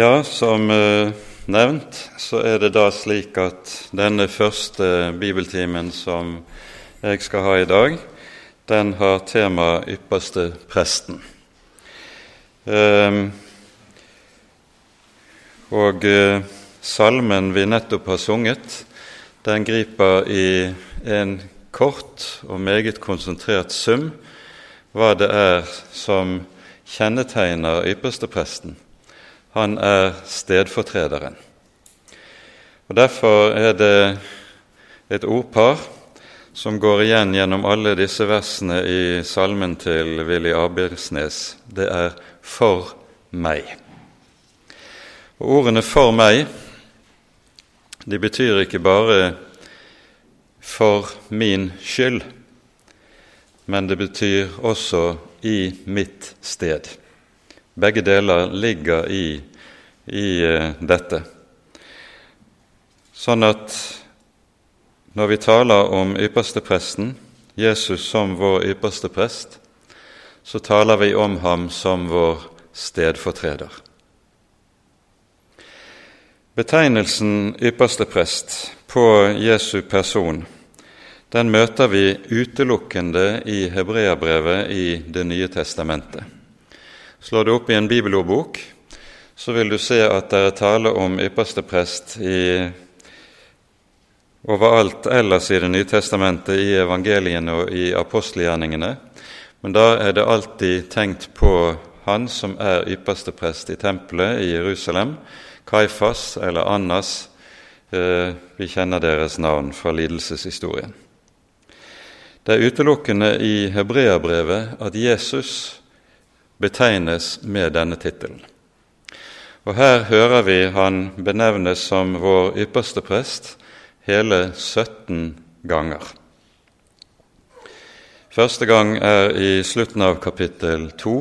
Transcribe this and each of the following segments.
Ja, som eh, nevnt så er det da slik at denne første bibeltimen som jeg skal ha i dag, den har tema 'Ypperste presten'. Ehm, og eh, salmen vi nettopp har sunget, den griper i en kort og meget konsentrert sum hva det er som kjennetegner ypperstepresten. Han er stedfortrederen. Og Derfor er det et ordpar som går igjen gjennom alle disse versene i salmen til Willy Abersnes. Det er 'for meg'. Og Ordene 'for meg' de betyr ikke bare 'for min skyld', men det betyr også 'i mitt sted'. Begge deler ligger i, i uh, dette. Sånn at når vi taler om ypperstepresten, Jesus som vår ypperste prest, så taler vi om ham som vår stedfortreder. Betegnelsen ypperste prest på Jesu person den møter vi utelukkende i Hebreabrevet i Det nye testamentet. Slår du opp i en bibelordbok, så vil du se at det er tale om ypperste prest i overalt ellers i Det nye testamentet, i evangeliene og i apostelgjerningene. Men da er det alltid tenkt på han som er ypperste prest i tempelet i Jerusalem, Kaifas eller Annas. Eh, vi kjenner deres navn fra lidelseshistorien. Det er utelukkende i hebreabrevet at Jesus betegnes med denne tittelen. Og Her hører vi han benevnes som vår ypperste prest hele 17 ganger. Første gang er i slutten av kapittel 2,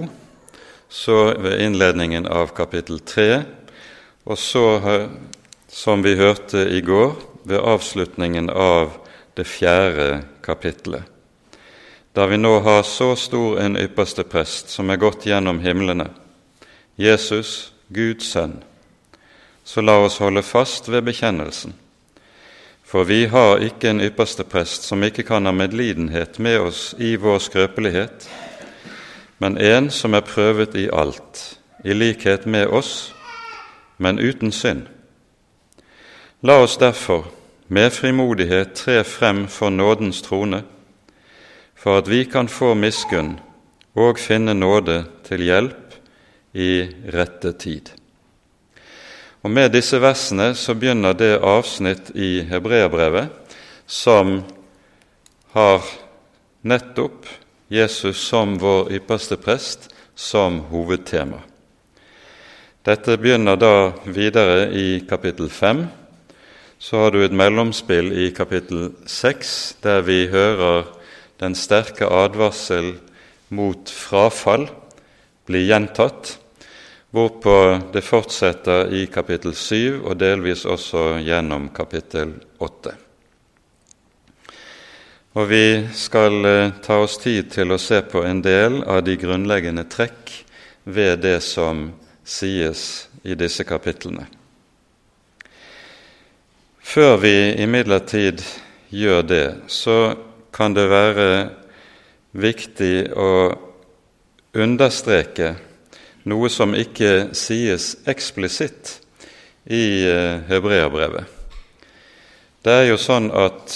så ved innledningen av kapittel 3, og så, som vi hørte i går, ved avslutningen av det fjerde kapittelet. Da vi nå har så stor en ypperste prest som er gått gjennom himlene, Jesus, Guds sønn, så la oss holde fast ved bekjennelsen. For vi har ikke en ypperste prest som ikke kan ha medlidenhet med oss i vår skrøpelighet, men en som er prøvet i alt, i likhet med oss, men uten synd. La oss derfor med frimodighet tre frem for nådens trone, for at vi kan få miskunn og finne nåde til hjelp i rette tid. Og Med disse versene så begynner det avsnitt i hebreerbrevet som har nettopp Jesus som vår ypperste prest som hovedtema. Dette begynner da videre i kapittel 5. Så har du et mellomspill i kapittel 6, der vi hører den sterke advarsel mot frafall bli gjentatt, hvorpå det fortsetter i kapittel 7 og delvis også gjennom kapittel 8. Og vi skal eh, ta oss tid til å se på en del av de grunnleggende trekk ved det som sies i disse kapitlene. Før vi imidlertid gjør det, så kan det være viktig å understreke noe som ikke sies eksplisitt i eh, hebreerbrevet. Det er jo sånn at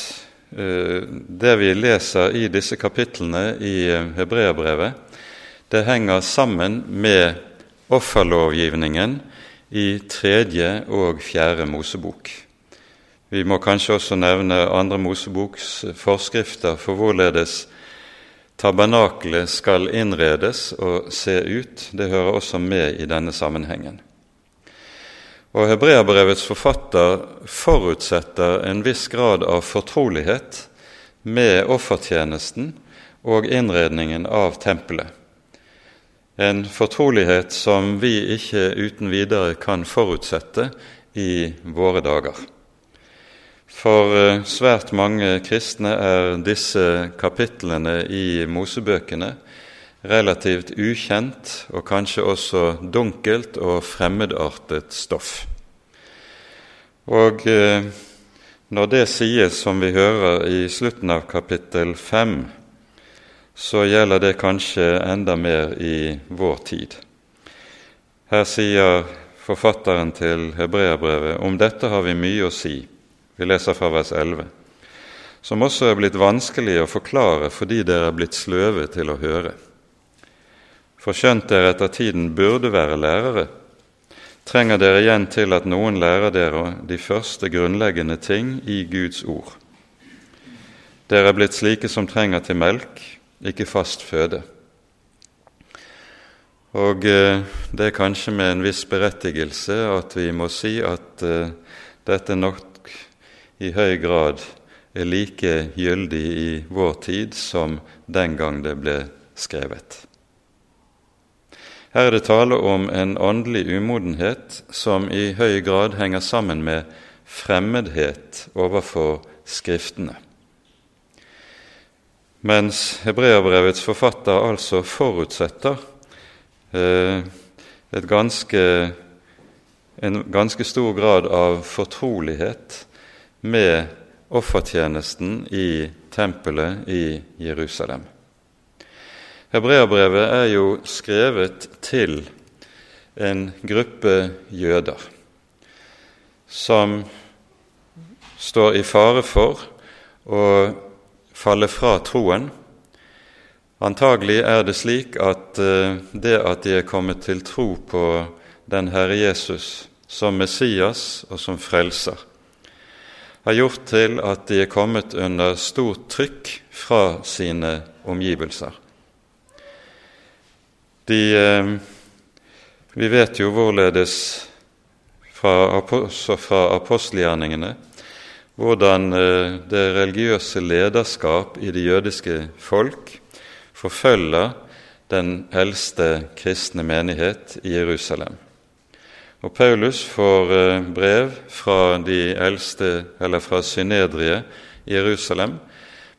uh, det vi leser i disse kapitlene i uh, hebreerbrevet, det henger sammen med offerlovgivningen i tredje og fjerde Mosebok. Vi må kanskje også nevne andre Moseboks forskrifter for hvorledes tabernakelet skal innredes og se ut, det hører også med i denne sammenhengen. Og Hebreabrevets forfatter forutsetter en viss grad av fortrolighet med offertjenesten og innredningen av tempelet. En fortrolighet som vi ikke uten videre kan forutsette i våre dager. For eh, svært mange kristne er disse kapitlene i Mosebøkene relativt ukjent og kanskje også dunkelt og fremmedartet stoff. Og eh, når det sies, som vi hører i slutten av kapittel fem, så gjelder det kanskje enda mer i vår tid. Her sier forfatteren til hebreerbrevet om dette har vi mye å si. Vi leser fra vers 11 som også er blitt vanskelig å forklare fordi dere er blitt sløve til å høre. For skjønt dere etter tiden burde være lærere, trenger dere igjen til at noen lærer dere de første grunnleggende ting i Guds ord. Dere er blitt slike som trenger til melk, ikke fast føde. Og eh, det er kanskje med en viss berettigelse at vi må si at uh, dette nok i høy grad er like gyldig i vår tid som den gang det ble skrevet. Her er det tale om en åndelig umodenhet som i høy grad henger sammen med fremmedhet overfor Skriftene. Mens hebreerbrevets forfatter altså forutsetter eh, ganske, en ganske stor grad av fortrolighet med offertjenesten i tempelet i Jerusalem. Hebreabrevet er jo skrevet til en gruppe jøder som står i fare for å falle fra troen. Antagelig er det slik at eh, det at de er kommet til tro på den Herre Jesus som Messias og som frelser, har gjort til at de er kommet under stort trykk fra sine omgivelser. De, eh, vi vet jo hvorledes fra, fra apostelgjerningene hvordan eh, det religiøse lederskap i det jødiske folk forfølger den eldste kristne menighet i Jerusalem. Og Paulus får eh, brev fra de eldste, eller fra Synedrie i Jerusalem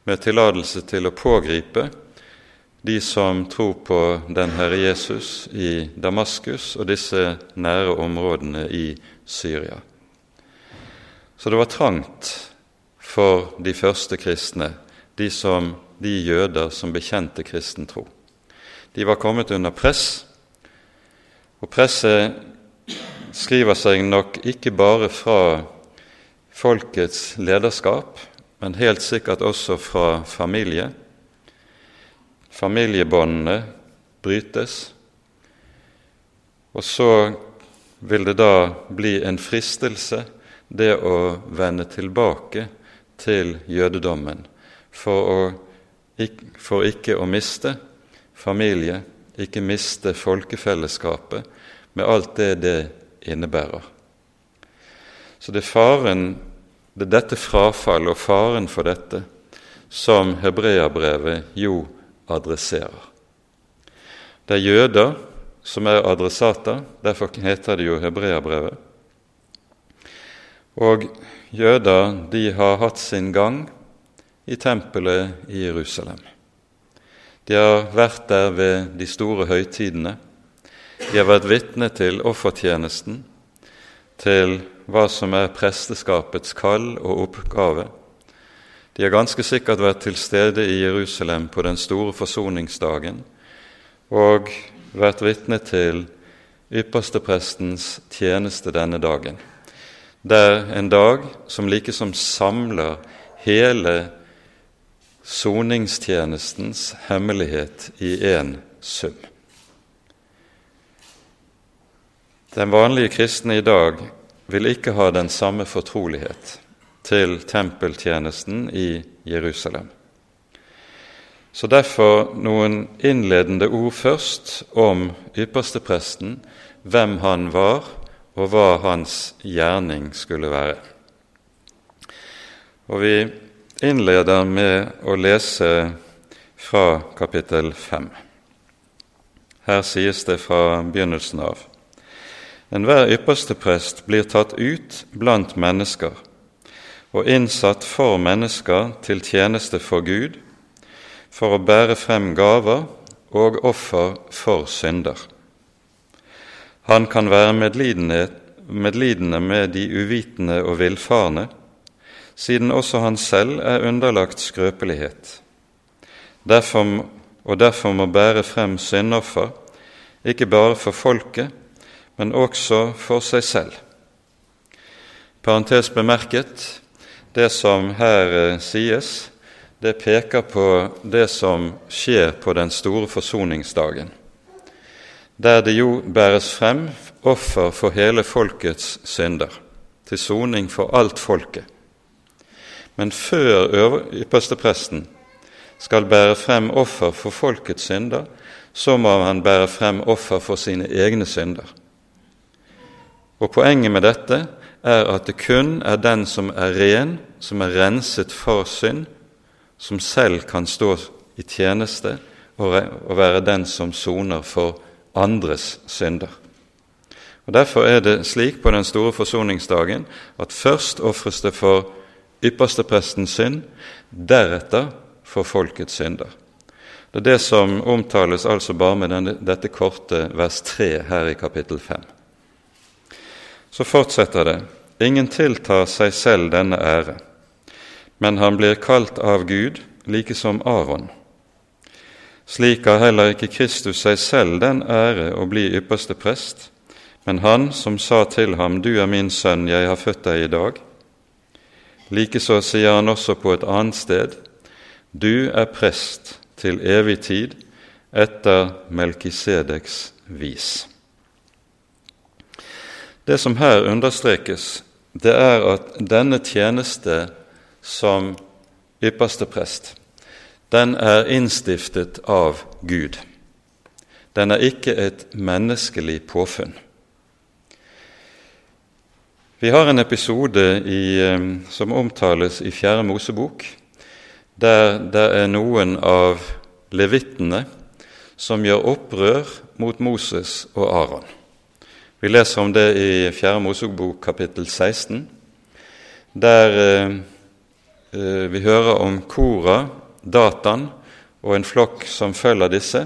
med tillatelse til å pågripe de som tror på den Herre Jesus i Damaskus og disse nære områdene i Syria. Så det var trangt for de første kristne, de, som, de jøder som bekjente kristen tro. De var kommet under press, og presset skriver seg nok ikke bare fra folkets lederskap, men helt sikkert også fra familie. Familiebåndene brytes. Og så vil det da bli en fristelse, det å vende tilbake til jødedommen for, å, for ikke å miste familie, ikke miste folkefellesskapet med alt det det innebærer. Så det er faren, det er dette frafallet og faren for dette som hebreabrevet jo adresserer. Det er jøder som er adressater, derfor heter det jo hebreabrevet. Og jøder de har hatt sin gang i tempelet i Jerusalem. De har vært der ved de store høytidene. De har vært vitne til offertjenesten, til hva som er presteskapets kall og oppgave. De har ganske sikkert vært til stede i Jerusalem på den store forsoningsdagen og vært vitne til yppersteprestens tjeneste denne dagen. Det er en dag som likesom samler hele soningstjenestens hemmelighet i én sum. Den vanlige kristne i dag vil ikke ha den samme fortrolighet til tempeltjenesten i Jerusalem. Så derfor noen innledende ord først om ypperstepresten, hvem han var, og hva hans gjerning skulle være. Og Vi innleder med å lese fra kapittel 5. Her sies det fra begynnelsen av. Enhver yppersteprest blir tatt ut blant mennesker og innsatt for mennesker til tjeneste for Gud, for å bære frem gaver og offer for synder. Han kan være medlidende med de uvitende og villfarne, siden også han selv er underlagt skrøpelighet, derfor, og derfor må bære frem syndoffer, ikke bare for folket, men også for seg selv. Parentes bemerket, det som her eh, sies, det peker på det som skjer på den store forsoningsdagen, der det jo bæres frem offer for hele folkets synder, til soning for alt folket. Men før ypperstepresten skal bære frem offer for folkets synder, så må han bære frem offer for sine egne synder. Og Poenget med dette er at det kun er den som er ren, som er renset for synd, som selv kan stå i tjeneste og være den som soner for andres synder. Og Derfor er det slik på den store forsoningsdagen at først ofres det for yppersteprestens synd, deretter for folkets synder. Det er det som omtales altså bare med denne, dette korte vers 3 her i kapittel 5. Så fortsetter det. Ingen tiltar seg selv denne ære, men han blir kalt av Gud, like som Aron. Slik har heller ikke Kristus seg selv den ære å bli ypperste prest, men han som sa til ham, Du er min sønn, jeg har født deg i dag. Likeså sier han også på et annet sted, Du er prest til evig tid etter Melkisedeks vis. Det som her understrekes, det er at denne tjeneste som ypperste prest, den er innstiftet av Gud. Den er ikke et menneskelig påfunn. Vi har en episode i, eh, som omtales i Fjerde Mosebok, der det er noen av levittene som gjør opprør mot Moses og Aron. Vi leser om det i Fjerde Mosebok kapittel 16, der eh, eh, vi hører om Kora, Datan og en flokk som følger disse,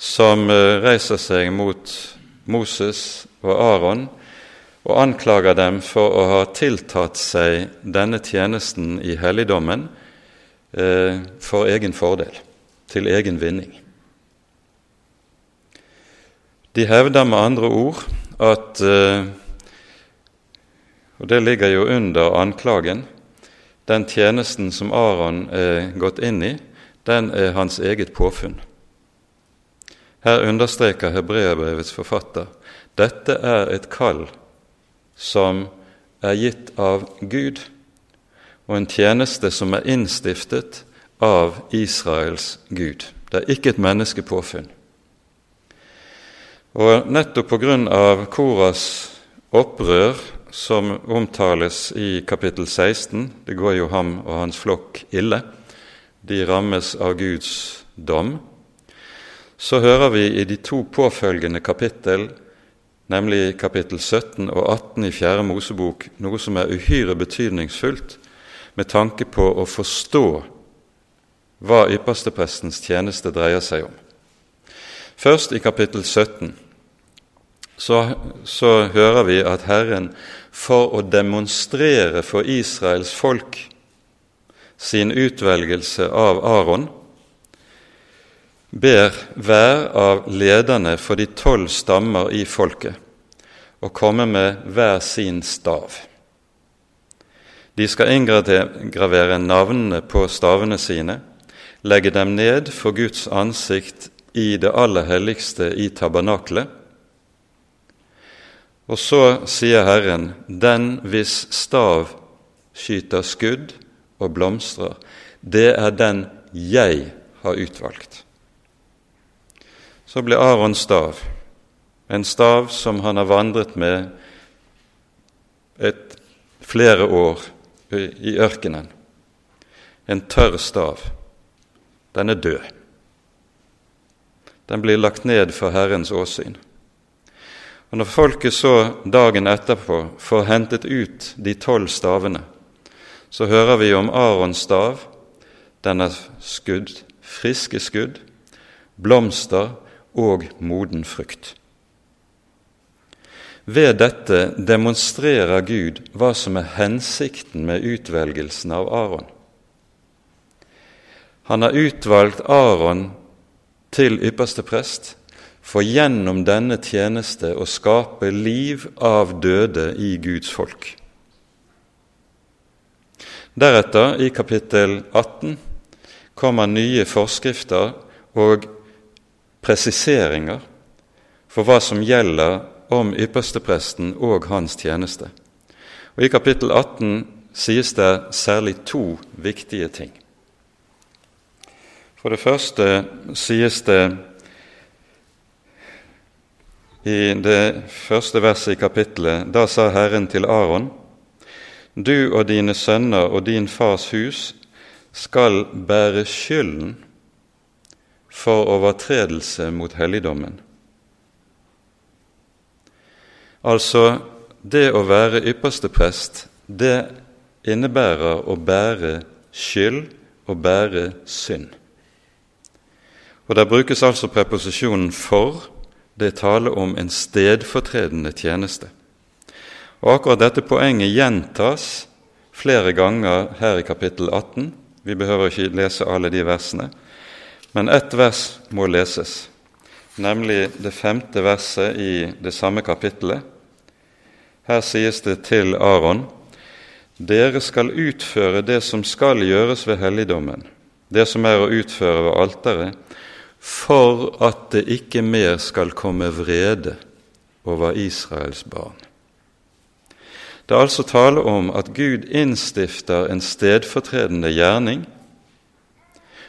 som eh, reiser seg mot Moses og Aron og anklager dem for å ha tiltatt seg denne tjenesten i helligdommen eh, for egen fordel, til egen vinning. De hevder med andre ord at eh, Og det ligger jo under anklagen. Den tjenesten som Aron er gått inn i, den er hans eget påfunn. Her understreker hebreerbrevets forfatter dette er et kall som er gitt av Gud, og en tjeneste som er innstiftet av Israels Gud. Det er ikke et menneskepåfunn. Og nettopp av Koras opprør, som omtales i kapittel 16, det går jo ham og hans flokk ille, de rammes av Guds dom, så hører vi i de to påfølgende kapittel, nemlig kapittel 17 og 18 i Fjerde Mosebok, noe som er uhyre betydningsfullt med tanke på å forstå hva yppersteprestens tjeneste dreier seg om. Først i kapittel 17 så, så hører vi at Herren, for å demonstrere for Israels folk sin utvelgelse av Aron, ber hver av lederne for de tolv stammer i folket å komme med hver sin stav. De skal inngravere navnene på stavene sine, legge dem ned for Guds ansikt i det aller helligste i tabernaklet, og så sier Herren, den hvis stav skyter skudd og blomstrer, det er den jeg har utvalgt. Så ble Arons stav en stav som han har vandret med et flere år i ørkenen. En tørr stav. Den er død. Den blir lagt ned for Herrens åsyn. Og Når folket så dagen etterpå får hentet ut de tolv stavene, så hører vi om Arons stav. Den er skudd, friske skudd, blomster og moden frukt. Ved dette demonstrerer Gud hva som er hensikten med utvelgelsen av Aron. Han har utvalgt Aron til ypperste prest for gjennom denne tjeneste å skape liv av døde i Guds folk. Deretter, i kapittel 18, kommer nye forskrifter og presiseringer for hva som gjelder om ypperstepresten og hans tjeneste. Og I kapittel 18 sies det særlig to viktige ting. For det første sies det i det første verset i kapittelet, da sa Herren til Aron:" Du og dine sønner og din fars hus skal bære skylden for overtredelse mot helligdommen. Altså, det å være ypperste prest, det innebærer å bære skyld og bære synd. Og Der brukes altså preposisjonen 'for'. Det er tale om en stedfortredende tjeneste. Og Akkurat dette poenget gjentas flere ganger her i kapittel 18. Vi behøver ikke lese alle de versene, men ett vers må leses, nemlig det femte verset i det samme kapittelet. Her sies det til Aron.: Dere skal utføre det som skal gjøres ved helligdommen, det som er å utføre ved alteret, for at det ikke mer skal komme vrede over Israels barn. Det er altså tale om at Gud innstifter en stedfortredende gjerning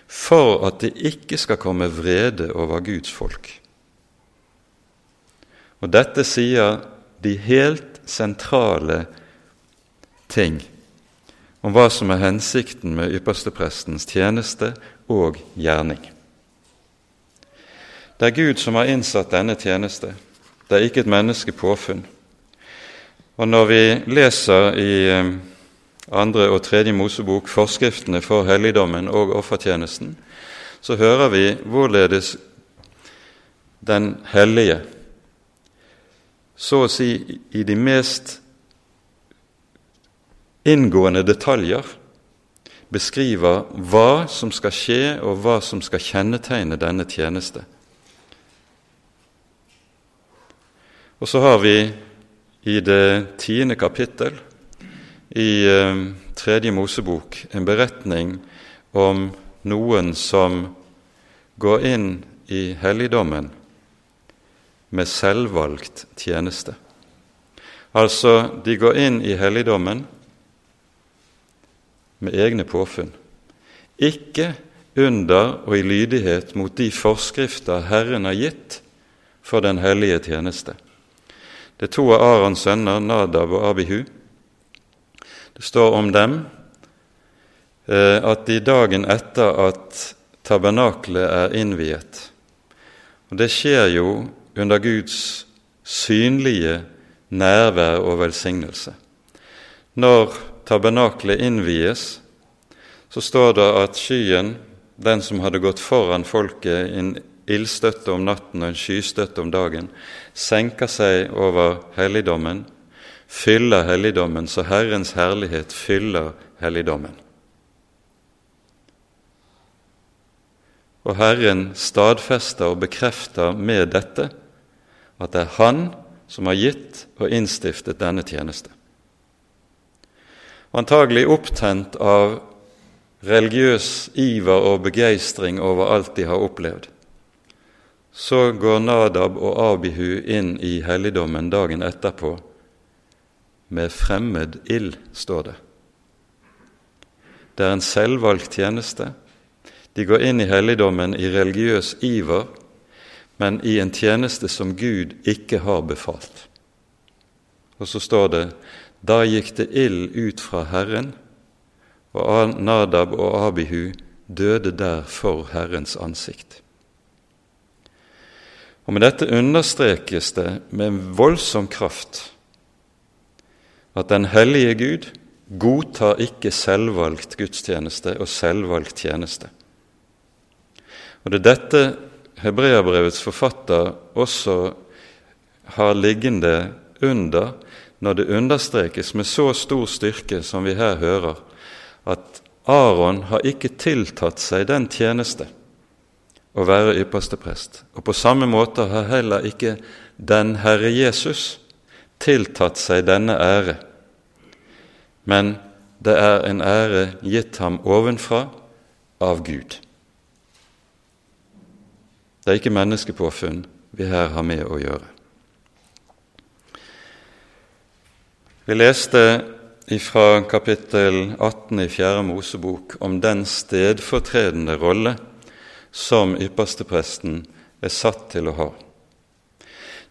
for at det ikke skal komme vrede over Guds folk. Og dette sier de helt sentrale ting om hva som er hensikten med yppersteprestens tjeneste og gjerning. Det er Gud som har innsatt denne tjeneste, det er ikke et menneske påfunn. Og når vi leser i eh, andre og tredje Mosebok forskriftene for helligdommen og offertjenesten, så hører vi hvorledes den hellige så å si i de mest inngående detaljer beskriver hva som skal skje, og hva som skal kjennetegne denne tjeneste. Og så har vi i det tiende kapittel i eh, Tredje Mosebok en beretning om noen som går inn i helligdommen med selvvalgt tjeneste. Altså, de går inn i helligdommen med egne påfunn. Ikke under og i lydighet mot de forskrifter Herren har gitt for den hellige tjeneste. Det er to av Arons sønner, Nadab og Abihu. Det står om dem eh, at de dagen etter at tabernaklet er innviet Og det skjer jo under Guds synlige nærvær og velsignelse. Når tabernaklet innvies, så står det at skyen, den som hadde gått foran folket, en ildstøtte om natten og en skystøtte om dagen, senker seg over helligdommen, fyller helligdommen, så Herrens herlighet fyller helligdommen. Og Herren stadfester og bekrefter med dette at det er Han som har gitt og innstiftet denne tjeneste. Antagelig opptent av religiøs iver og begeistring over alt de har opplevd, så går Nadab og Abihu inn i helligdommen dagen etterpå med fremmed ild, står det. Det er en selvvalgt tjeneste. De går inn i helligdommen i religiøs iver men i en tjeneste som Gud ikke har befalt. Og så står det da gikk det ild ut fra Herren, og Nadab og Abihu døde der for Herrens ansikt. Og Med dette understrekes det med voldsom kraft at den hellige Gud godtar ikke selvvalgt gudstjeneste og selvvalgt tjeneste. Og Det er dette hebreabrevets forfatter også har liggende under når det understrekes med så stor styrke som vi her hører, at Aron har ikke tiltatt seg den tjeneste å være ypperste prest. Og på samme måte har heller ikke den Herre Jesus tiltatt seg denne ære. Men det er en ære gitt ham ovenfra av Gud. Det er ikke menneskepåfunn vi her har med å gjøre. Vi leste fra kapittel 18 i Fjerde Mosebok om den stedfortredende rolle som ypperstepresten er satt til å ha.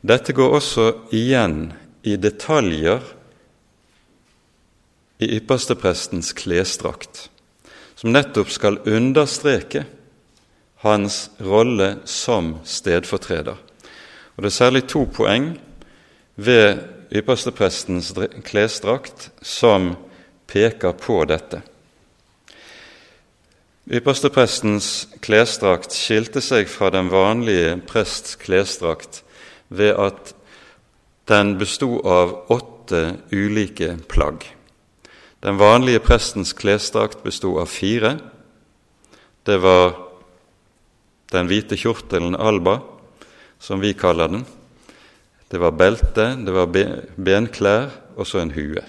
Dette går også igjen i detaljer i yppersteprestens klesdrakt, som nettopp skal understreke hans rolle som stedfortreder. Og Det er særlig to poeng ved yppersteprestens klesdrakt som peker på dette. Yppersteprestens klesdrakt skilte seg fra den vanlige prests klesdrakt ved at den bestod av åtte ulike plagg. Den vanlige prestens klesdrakt bestod av fire. Det var den hvite kjortelen alba, som vi kaller den. Det var belte, det var benklær og så en hue.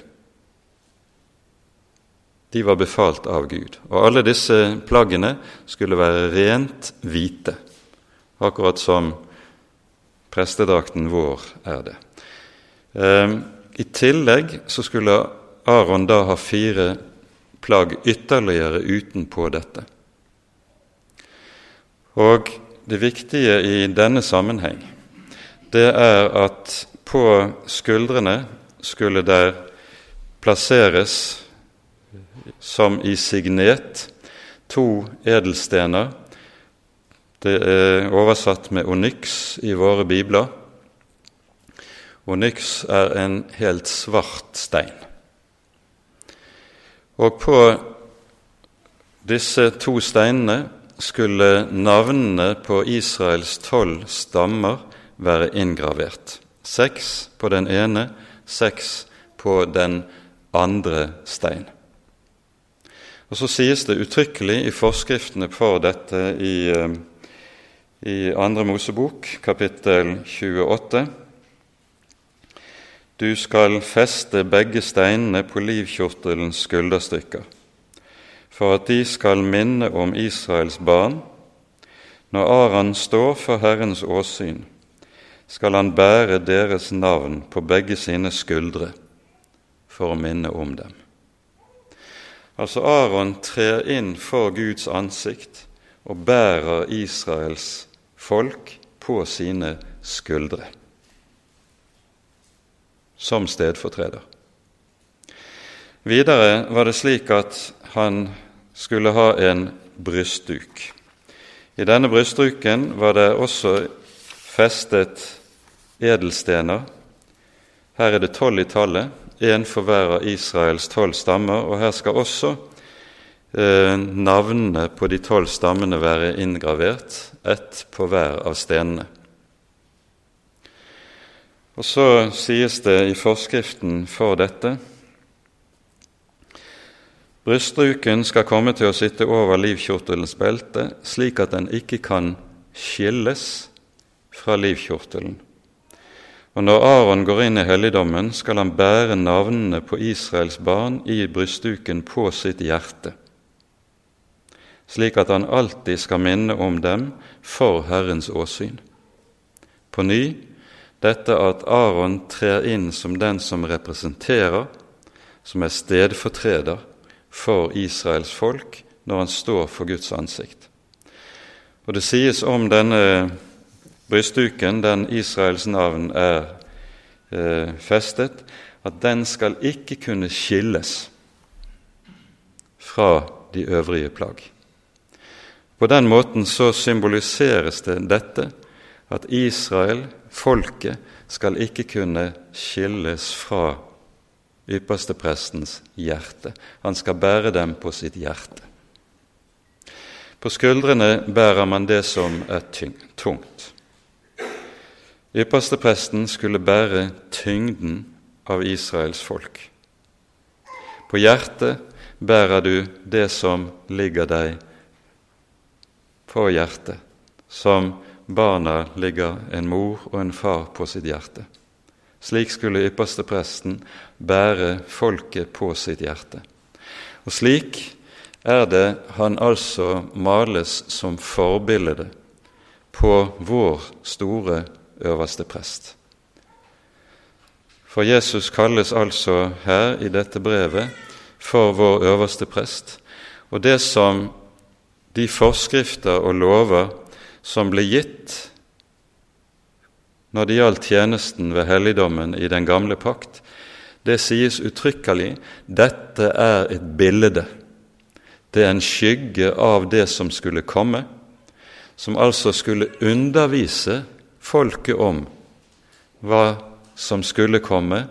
De var befalt av Gud. Og alle disse plaggene skulle være rent hvite, akkurat som prestedrakten vår er det. Ehm, I tillegg så skulle Aron da ha fire plagg ytterligere utenpå dette. Og det viktige i denne sammenheng, det er at på skuldrene skulle der plasseres, som i signet, to edelstener. Det er oversatt med onyx i våre bibler. Onyx er en helt svart stein. Og på disse to steinene skulle navnene på Israels tolv stammer være inngravert. Seks på den ene, seks på den andre stein. Og Så sies det uttrykkelig i forskriftene for dette i, eh, i Andre Mosebok, kapittel 28. Du skal feste begge steinene på livkjortelens skulderstykker for at de skal minne om Israels barn. Når Aran står for Herrens åsyn, skal han bære deres navn på begge sine skuldre for å minne om dem. Altså Aron trer inn for Guds ansikt og bærer Israels folk på sine skuldre som stedfortreder. Videre var det slik at han skulle ha en brystduk. I denne brystduken var det også festet edelstener. Her er det tolv i tallet, én for hver av Israels tolv stammer. Og her skal også eh, navnene på de tolv stammene være inngravert, ett på hver av stenene. Og så sies det i forskriften for dette Brystruken skal komme til å sitte over livkjortelens belte, slik at den ikke kan skilles fra livkjortelen. Og når Aron går inn i helligdommen, skal han bære navnene på Israels barn i brystduken på sitt hjerte, slik at han alltid skal minne om dem for Herrens åsyn. På ny dette at Aron trer inn som den som representerer, som er stedfortreder, for Israels folk når han står for Guds ansikt. Og Det sies om denne brystduken, den Israels navn er eh, festet, at den skal ikke kunne skilles fra de øvrige plagg. På den måten så symboliseres det dette at Israel, folket, skal ikke kunne skilles fra yppersteprestens hjerte. Han skal bære dem på sitt hjerte. På skuldrene bærer man det som er tungt. Ypperstepresten skulle bære tyngden av Israels folk. På hjertet bærer du det som ligger deg på hjertet, som barna ligger en mor og en far på sitt hjerte. Slik skulle ypperstepresten bære folket på sitt hjerte. Og slik er det han altså males som forbilde på vår store øverste prest. For Jesus kalles altså her i dette brevet for vår øverste prest. Og det som de forskrifter og lover som ble gitt når det gjaldt tjenesten ved helligdommen i den gamle pakt, det sies uttrykkelig dette er et bilde. Det er en skygge av det som skulle komme, som altså skulle undervise folket om hva som skulle komme,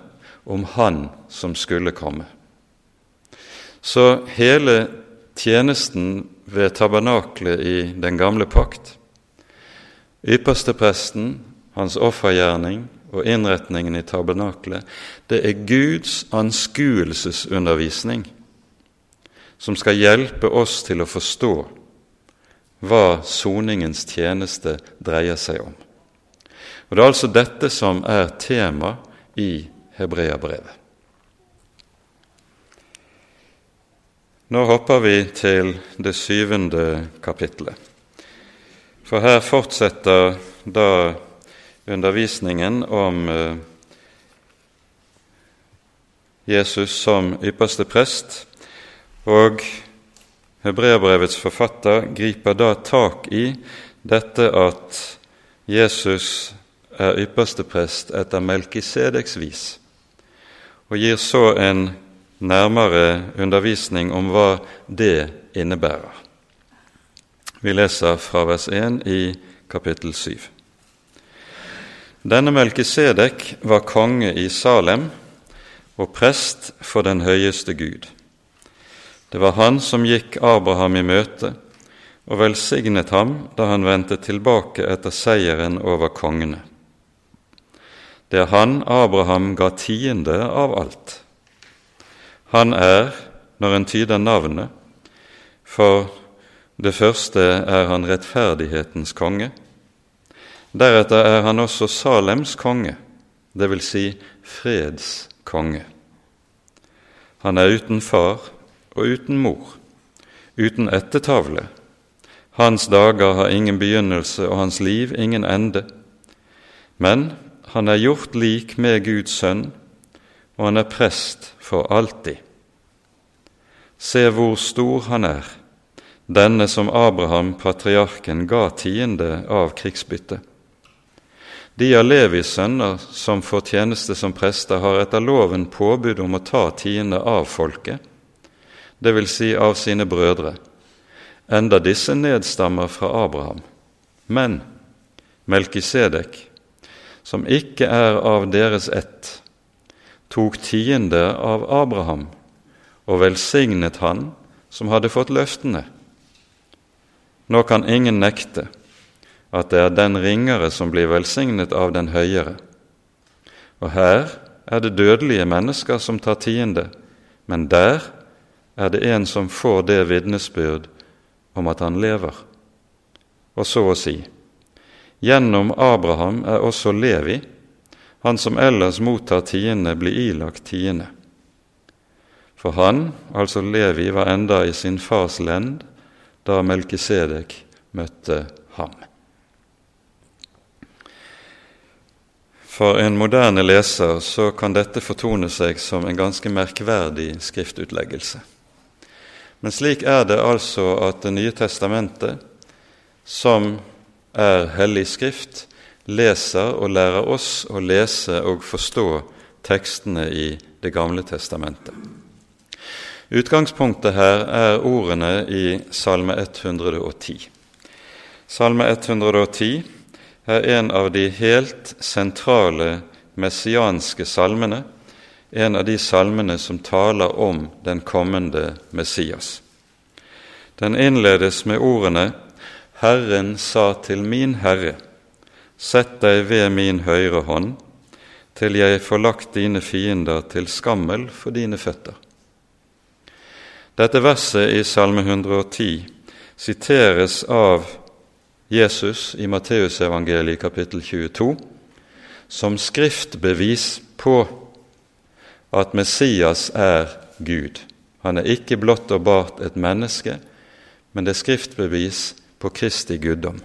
om Han som skulle komme. Så hele tjenesten ved tabernaklet i den gamle pakt, ypperstepresten, hans offergjerning og innretningen i tabernaklet, det er Guds anskuelsesundervisning som skal hjelpe oss til å forstå hva soningens tjeneste dreier seg om. Og Det er altså dette som er tema i Hebreabrevet. Nå hopper vi til det syvende kapitlet. For her fortsetter da undervisningen om eh, Jesus som ypperste prest, og Hebreabrevets forfatter griper da tak i dette at Jesus er ypperste prest etter Melkisedeks vis, og gir så en nærmere undervisning om hva det innebærer. Vi leser fra vers 1 i kapittel 7. Denne Melkisedek var konge i Salem og prest for den høyeste Gud. Det var han som gikk Abraham i møte og velsignet ham da han vendte tilbake etter seieren over kongene. Det er han Abraham ga tiende av alt. Han er, når en tyder navnet, for det første er han rettferdighetens konge. Deretter er han også Salems konge, vil si freds konge. Han er uten far og uten mor, uten ettertavle. Hans dager har ingen begynnelse og hans liv ingen ende. Men han er gjort lik med Guds sønn, og han er prest for alltid. Se hvor stor han er, denne som Abraham, patriarken, ga tiende av krigsbyttet. De av Levis sønner som får tjeneste som prester, har etter loven påbud om å ta tiende av folket, vil si av sine brødre, enda disse nedstammer fra Abraham. Men Melkisedek, som ikke er av deres ett, tok tiende av Abraham og velsignet han som hadde fått løftene. Nå kan ingen nekte at det er den ringere som blir velsignet av den høyere. Og her er det dødelige mennesker som tar tiende, men der er det en som får det vitnesbyrd om at han lever. Og så å si:" Gjennom Abraham er også Levi, han som ellers mottar tiende, blir ilagt tiende. For han, altså Levi, var enda i sin fars lend da Melkisedek møtte ham. For en moderne leser så kan dette fortone seg som en ganske merkverdig skriftutleggelse. Men slik er det altså at Det nye testamentet, som er Hellig Skrift, leser og lærer oss å lese og forstå tekstene i Det gamle testamentet. Utgangspunktet her er ordene i Salme 110. Salme 110 er en av de helt sentrale messianske salmene, en av de salmene som taler om den kommende Messias. Den innledes med ordene Herren sa til min Herre, sett deg ved min høyre hånd, til jeg får lagt dine fiender til skammel for dine føtter. Dette verset i Salme 110 siteres av Jesus i Matteusevangeliet kapittel 22 som skriftbevis på at Messias er Gud. Han er ikke blott og bart et menneske, men det er skriftbevis på Kristi guddom.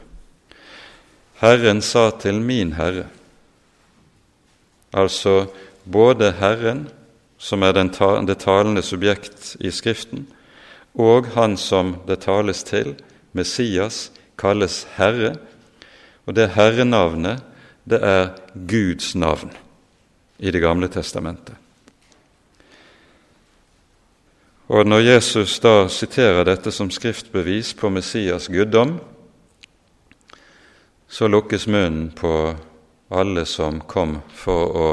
Herren sa til min Herre, altså både Herren, som er det talende subjekt i Skriften, og Han som det tales til, Messias, kalles Herre, og det herrenavnet, det er Guds navn i Det gamle testamentet. Og når Jesus da siterer dette som skriftbevis på Messias guddom, så lukkes munnen på alle som kom for å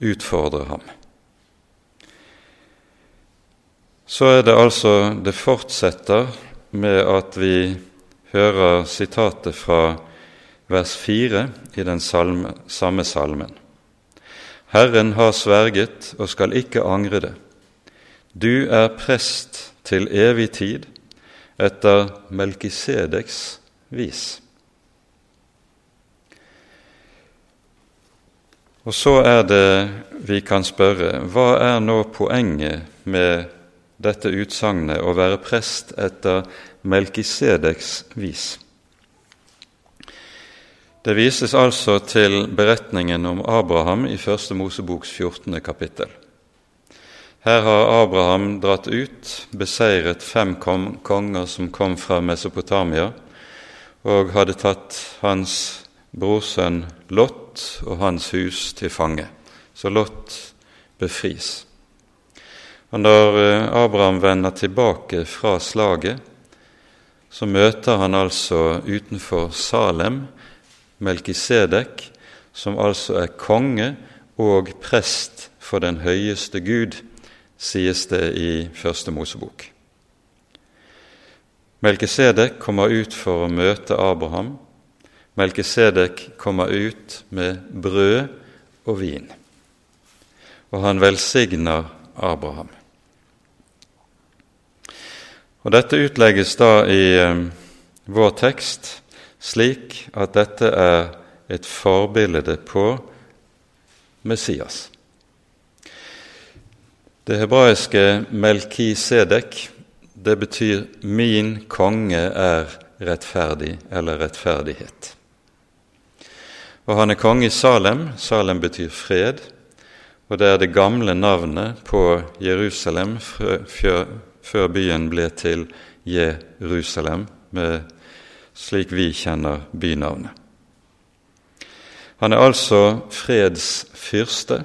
utfordre ham. Så er det altså Det fortsetter med at vi hører sitatet fra vers 4 i den salme, samme salmen. Herren har sverget og skal ikke angre det. Du er prest til evig tid etter Melkisedeks vis. Og så er det vi kan spørre hva er nå poenget med dette utsagnet å være prest etter Melkisedeks vis? Det vises altså til beretningen om Abraham i Første Moseboks 14. kapittel. Her har Abraham dratt ut, beseiret fem konger som kom fra Mesopotamia, og hadde tatt hans brorsønn Lot og hans hus til fange. Så Lot befris. Og Når eh, Abraham vender tilbake fra slaget, så møter han altså utenfor Salem Melkisedek, som altså er konge og prest for den høyeste Gud, sies det i Første Mosebok. Melkisedek kommer ut for å møte Abraham. Melkisedek kommer ut med brød og vin, og han velsigner Abraham. Og Dette utlegges da i eh, vår tekst slik at dette er et forbilde på Messias. Det hebraiske Melkisedek, det betyr 'min konge er rettferdig' eller rettferdighet. Og han er konge i Salem. Salem betyr fred, og det er det gamle navnet på Jerusalem før byen ble til Jerusalem, med, slik vi kjenner bynavnet. Han er altså fredsfyrste.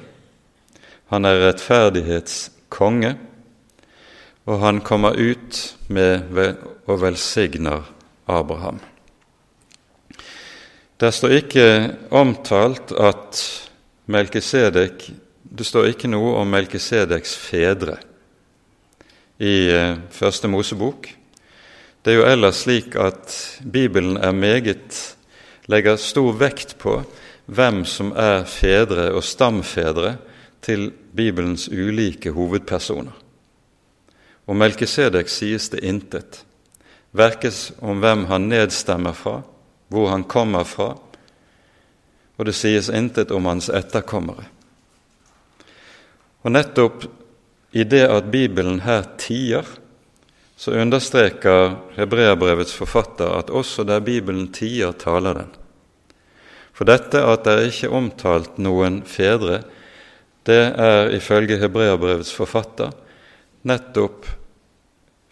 Han er rettferdighets konge, og han kommer ut med og velsigner Abraham. Det står ikke omtalt at Melkisedek Det står ikke noe om Melkisedeks fedre i eh, Første Mosebok. Det er jo ellers slik at Bibelen er meget legger stor vekt på hvem som er fedre og stamfedre til Bibelens ulike hovedpersoner. Om Melkisedek sies det intet, verkes om hvem han nedstemmer fra, hvor han kommer fra, og det sies intet om hans etterkommere. Og nettopp i det at Bibelen her tier, så understreker hebreerbrevets forfatter at også der Bibelen tier, taler den. For dette at det ikke er omtalt noen fedre, det er ifølge hebreabrevets forfatter nettopp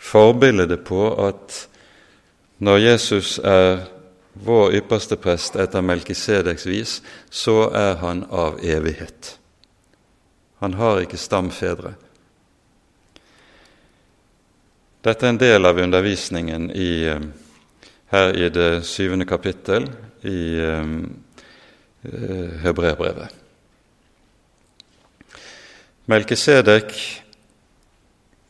forbildet på at når Jesus er vår ypperste prest etter Melkisedeks vis, så er han av evighet. Han har ikke stamfedre. Dette er en del av undervisningen i, her i det syvende kapittel i um, eh Melkisedek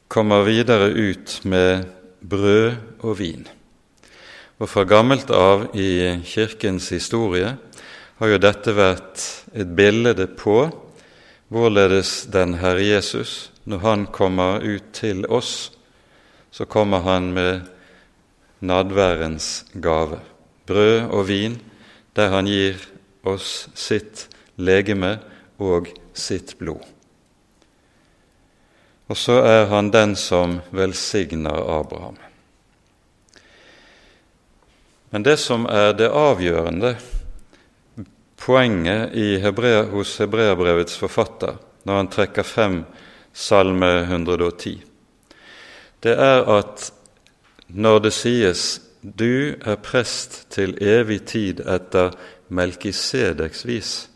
kommer videre ut med brød og vin. Og fra gammelt av i Kirkens historie har jo dette vært et bilde på hvorledes den Herre Jesus, når han kommer ut til oss, så kommer han med nadværens gave, brød og vin, der han gir oss sitt legeme og sitt blod. Og så er han den som velsigner Abraham. Men det som er det avgjørende poenget Hebrea, hos hebreerbrevets forfatter når han trekker frem Salme 110, det er at når det sies 'du er prest til evig tid etter Melkisedeks vis',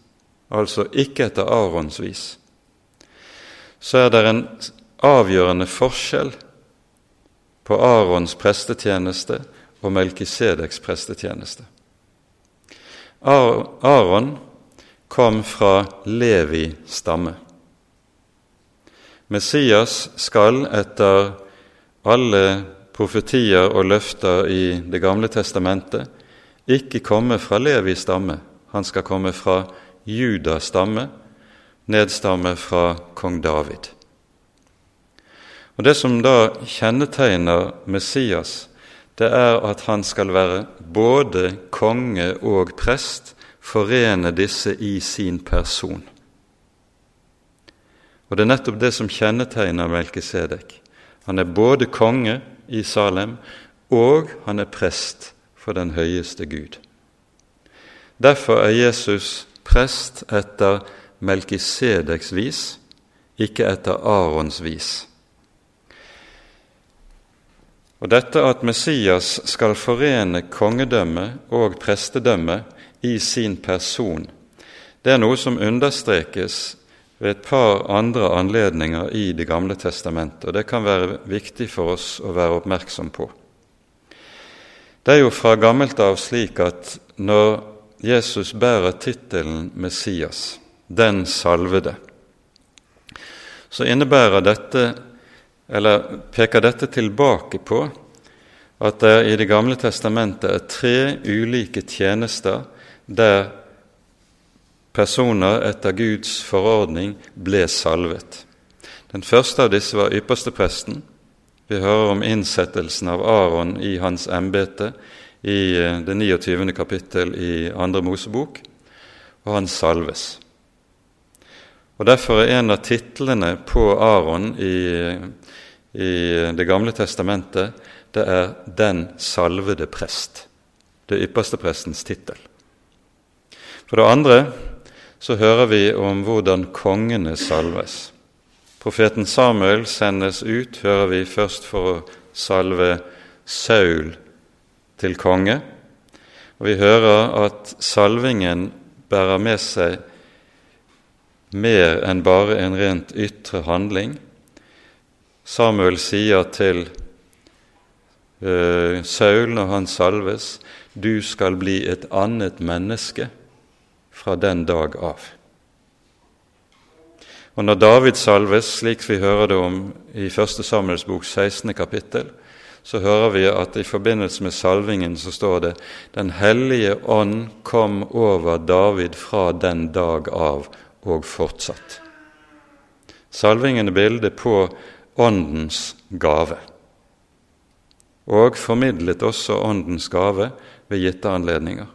altså ikke etter Arons vis, så er det en avgjørende forskjell på Arons prestetjeneste og Melkisedeks prestetjeneste. Aron kom fra Levi stamme. Messias skal etter alle profetier og løfter i Det gamle testamentet ikke komme fra Levi stamme, han skal komme fra Judas stamme, nedstamme fra kong David. Og Det som da kjennetegner Messias, det er at han skal være både konge og prest, forene disse i sin person. Og Det er nettopp det som kjennetegner Melkisedek. Han er både konge i Salem, og han er prest for den høyeste Gud. Derfor er Jesus prest etter Melkisedeks vis, ikke etter Arons vis. Og dette at Messias skal forene kongedømme og prestedømme i sin person, det er noe som understrekes ved et par andre anledninger i Det gamle testamentet, og det kan være viktig for oss å være oppmerksom på. Det er jo fra gammelt av slik at når Jesus bærer tittelen Messias, den salvede, så innebærer dette eller peker dette tilbake på at det i Det gamle testamentet er tre ulike tjenester der personer etter Guds forordning ble salvet. Den første av disse var ypperstepresten. Vi hører om innsettelsen av Aron i hans embete i eh, det 29. kapittel i Andre Mosebok, og han salves. Og Derfor er en av titlene på Aron i i Det gamle testamentet, det er 'Den salvede prest', det ypperste prestens tittel. For det andre så hører vi om hvordan kongene salves. Profeten Samuel sendes ut, hører vi først for å salve Saul til konge. Og vi hører at salvingen bærer med seg mer enn bare en rent ytre handling. Samuel sier til uh, Saul når han salves, du skal bli et annet menneske fra den dag av. Og Når David salves, slik vi hører det om i 1. Samuels bok 16. kapittel, så hører vi at i forbindelse med salvingen så står det Den hellige ånd kom over David fra den dag av og fortsatt. Salvingen er bildet på Åndens gave, og formidlet også Åndens gave ved gitte anledninger.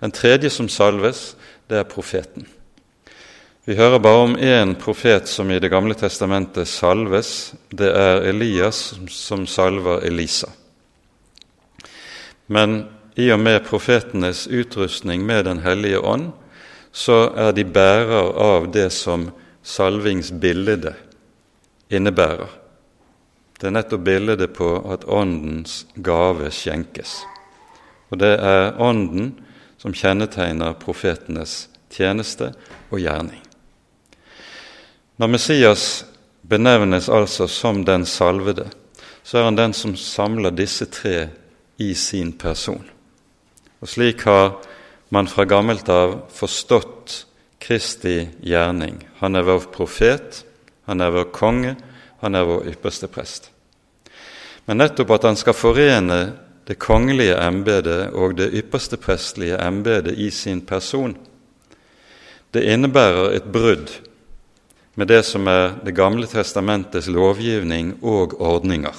Den tredje som salves, det er profeten. Vi hører bare om én profet som i Det gamle testamentet salves. Det er Elias som salver Elisa. Men i og med profetenes utrustning med Den hellige ånd, så er de bærer av det som salvingsbildet innebærer. Det er nettopp bildet på at Åndens gave skjenkes. Og det er Ånden som kjennetegner profetenes tjeneste og gjerning. Når Messias benevnes altså som den salvede, så er han den som samler disse tre i sin person. Og Slik har man fra gammelt av forstått Kristi gjerning. Han er vår profet, han er vår konge, han er vår ypperste prest. men nettopp at han skal forene det kongelige embetet og det ypperste prestlige embetet i sin person. Det innebærer et brudd med det som er Det gamle testamentets lovgivning og ordninger.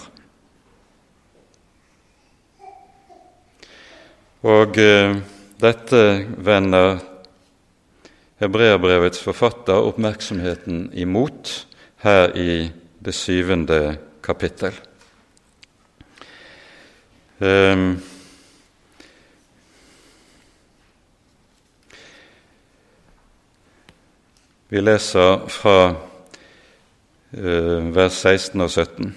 Og eh, dette vender hebreerbrevets forfatter oppmerksomheten imot her i det syvende kapittel. Um, vi leser fra uh, vers 16 og 17.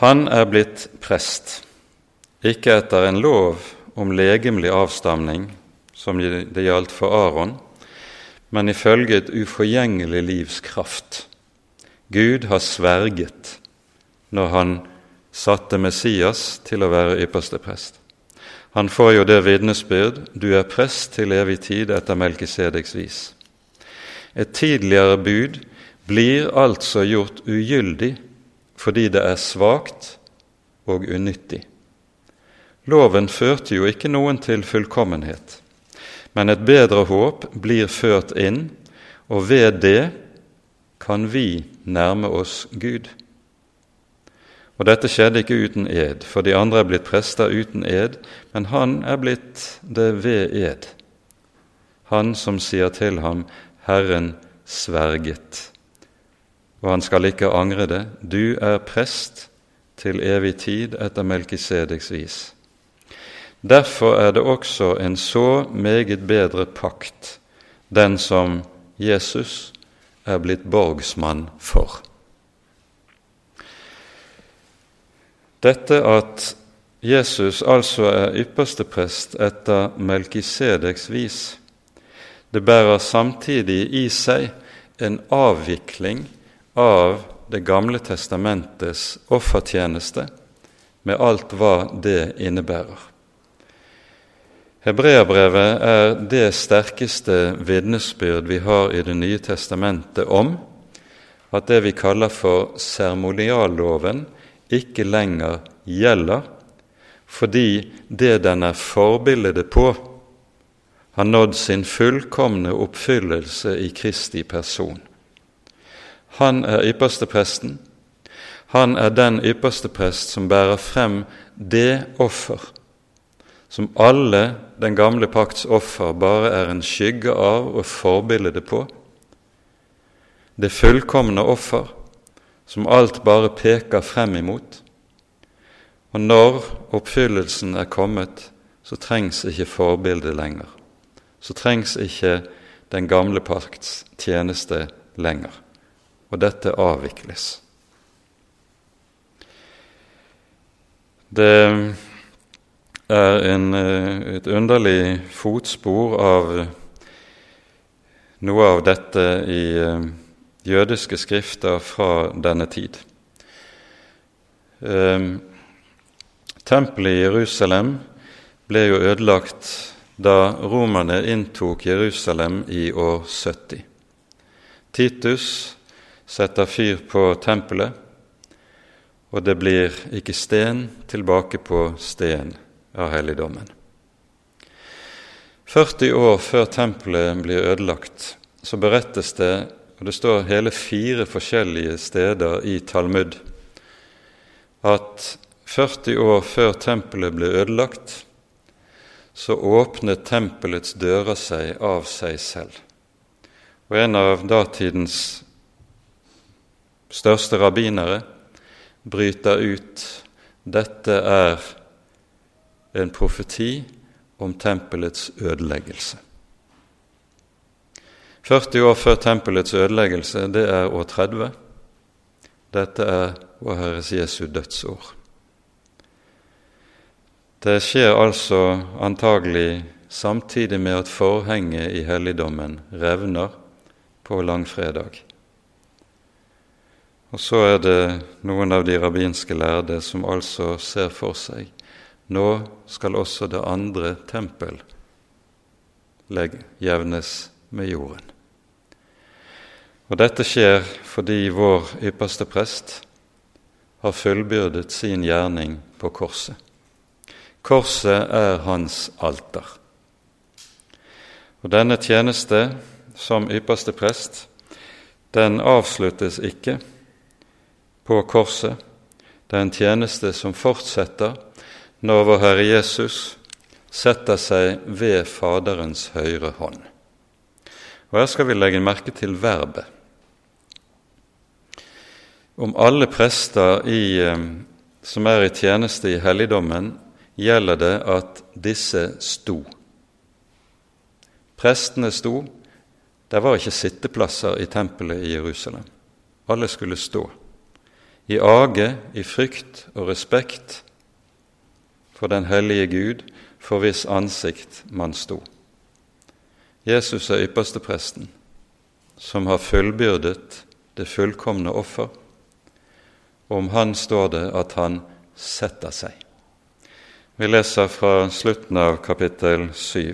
Han er blitt prest ikke etter en lov om legemlig avstamning, som det gjaldt for Aron, men ifølge et uforgjengelig livs kraft. Gud har sverget når han satte Messias til å være ypperste prest. Han får jo det vitnesbyrd du er prest til evig tid etter Melkisedeks vis. Et tidligere bud blir altså gjort ugyldig fordi det er svakt og unyttig. Loven førte jo ikke noen til fullkommenhet, men et bedre håp blir ført inn, og ved det kan vi nærme oss Gud. Og Dette skjedde ikke uten ed, for de andre er blitt prester uten ed, men han er blitt det ved ed. Han som sier til ham, Herren sverget. Og han skal ikke angre det. Du er prest til evig tid etter Melkisedeks vis. Derfor er det også en så meget bedre pakt, den som Jesus er blitt borgsmann for. Dette at Jesus altså er ypperste prest etter Melkisedeks vis, det bærer samtidig i seg en avvikling av Det gamle testamentets offertjeneste, med alt hva det innebærer. Hebreabrevet er det sterkeste vitnesbyrd vi har i Det nye testamentet om at det vi kaller for seremonialloven, ikke lenger gjelder, fordi det den er forbildet på, har nådd sin fullkomne oppfyllelse i Kristi person. Han er ypperste presten. Han er den ypperste prest som bærer frem det offer som alle den gamle pakts offer bare er en skygge av og forbilde på. Det fullkomne offer som alt bare peker frem imot. Og når oppfyllelsen er kommet, så trengs ikke forbildet lenger. Så trengs ikke den gamle pakts tjeneste lenger. Og dette avvikles. Det er en, eh, et underlig fotspor av noe av dette i eh, jødiske skrifter fra denne tid. Ehm, tempelet i Jerusalem ble jo ødelagt da romerne inntok Jerusalem i år 70. Titus setter fyr på tempelet, og det blir ikke sten tilbake på sten av helligdommen. 40 år før tempelet blir ødelagt, så berettes det, og det står hele fire forskjellige steder i Talmud, at 40 år før tempelet ble ødelagt, så åpnet tempelets dører seg av seg selv. Og en av datidens største rabbinere bryter ut dette er en profeti om tempelets ødeleggelse. 40 år før tempelets ødeleggelse, det er år 30. Dette er Vår Herres Jesu dødsår. Det skjer altså antagelig samtidig med at forhenget i helligdommen revner på langfredag. Og så er det noen av de rabbinske lærde som altså ser for seg nå skal også det andre tempel jevnes med jorden. Og Dette skjer fordi vår ypperste prest har fullbyrdet sin gjerning på korset. Korset er hans alter. Og denne tjeneste som ypperste prest, den avsluttes ikke på korset. Det er en tjeneste som fortsetter når vår Herre Jesus setter seg ved Faderens høyre hånd. Og Her skal vi legge merke til verbet. Om alle prester i, eh, som er i tjeneste i helligdommen, gjelder det at disse sto. Prestene sto. Det var ikke sitteplasser i tempelet i Jerusalem. Alle skulle stå. I age, i frykt og respekt for den hellige Gud, for hvis ansikt man sto. Jesus er ypperstepresten, som har fullbyrdet det fullkomne offer. Om han står det at han setter seg. Vi leser fra slutten av kapittel 7,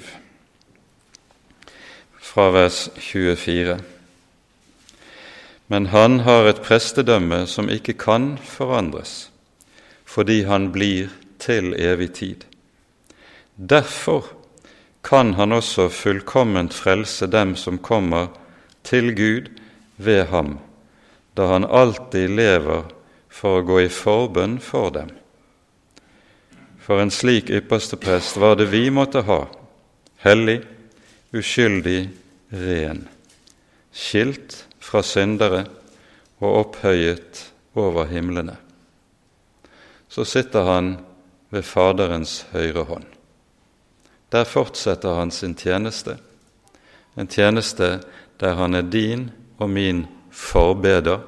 fra vers 24. Men han har et prestedømme som ikke kan forandres, fordi han blir til evig tid. Derfor kan han også fullkomment frelse dem som kommer til Gud ved ham, da han alltid lever for å gå i forbønn for dem. For en slik ypperste prest var det vi måtte ha, hellig, uskyldig, ren, skilt fra syndere og opphøyet over himlene. Så sitter han ved Faderens høyre hånd. Der fortsetter han sin tjeneste, en tjeneste der han er din og min forbeder.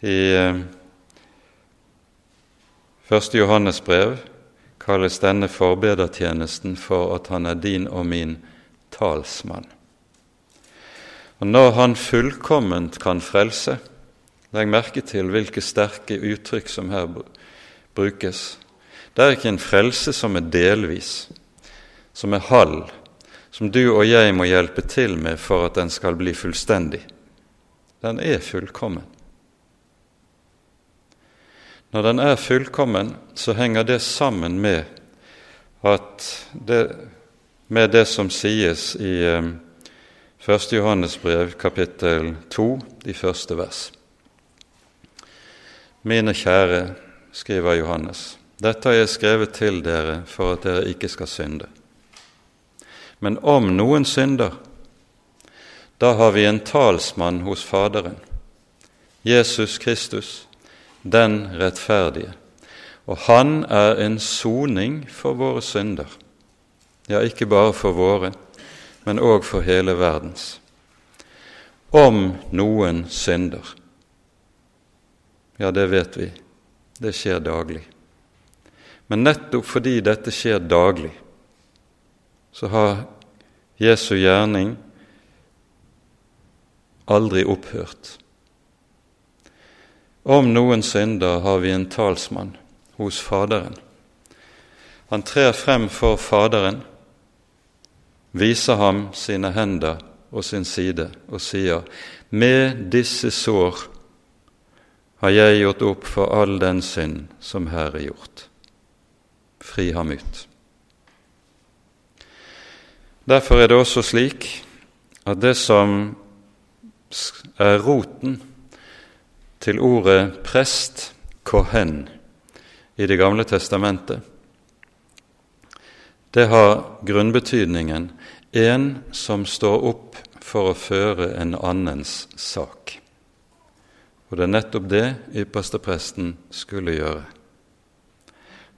I eh, første Johannes brev kalles denne forbedertjenesten for at han er din og min talsmann. Og Når han fullkomment kan frelse Legg merke til hvilke sterke uttrykk som her brukes. Det er ikke en frelse som er delvis, som er halv, som du og jeg må hjelpe til med for at den skal bli fullstendig. Den er fullkommen. Når den er fullkommen, så henger det sammen med at det, med det som sies i 1. Eh, Johannes brev, kapittel 2, de første vers. Mine kjære, skriver Johannes, dette har jeg skrevet til dere for at dere ikke skal synde. Men om noen synder, da har vi en talsmann hos Faderen, Jesus Kristus, den rettferdige, og han er en soning for våre synder. Ja, ikke bare for våre, men òg for hele verdens. Om noen synder. Ja, det vet vi. Det skjer daglig. Men nettopp fordi dette skjer daglig, så har Jesu gjerning aldri opphørt. Om noen synder har vi en talsmann hos Faderen. Han trer frem for Faderen, viser ham sine hender og sin side og sier:" Med disse sår har jeg gjort opp for all den synd som her er gjort fri ham ut. Derfor er det også slik at det som er roten til ordet prest, kohen, i Det gamle testamentet, det har grunnbetydningen en som står opp for å føre en annens sak. Og det er nettopp det ypperste presten skulle gjøre.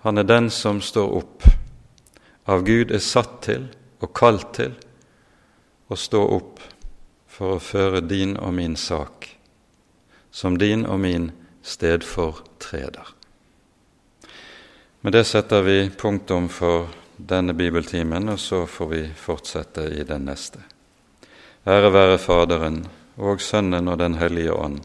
Han er den som står opp, av Gud er satt til og kalt til å stå opp for å føre din og min sak, som din og min stedfortreder. Med det setter vi punktum for denne bibeltimen, og så får vi fortsette i den neste. Ære være Faderen og Sønnen og Den hellige ånd,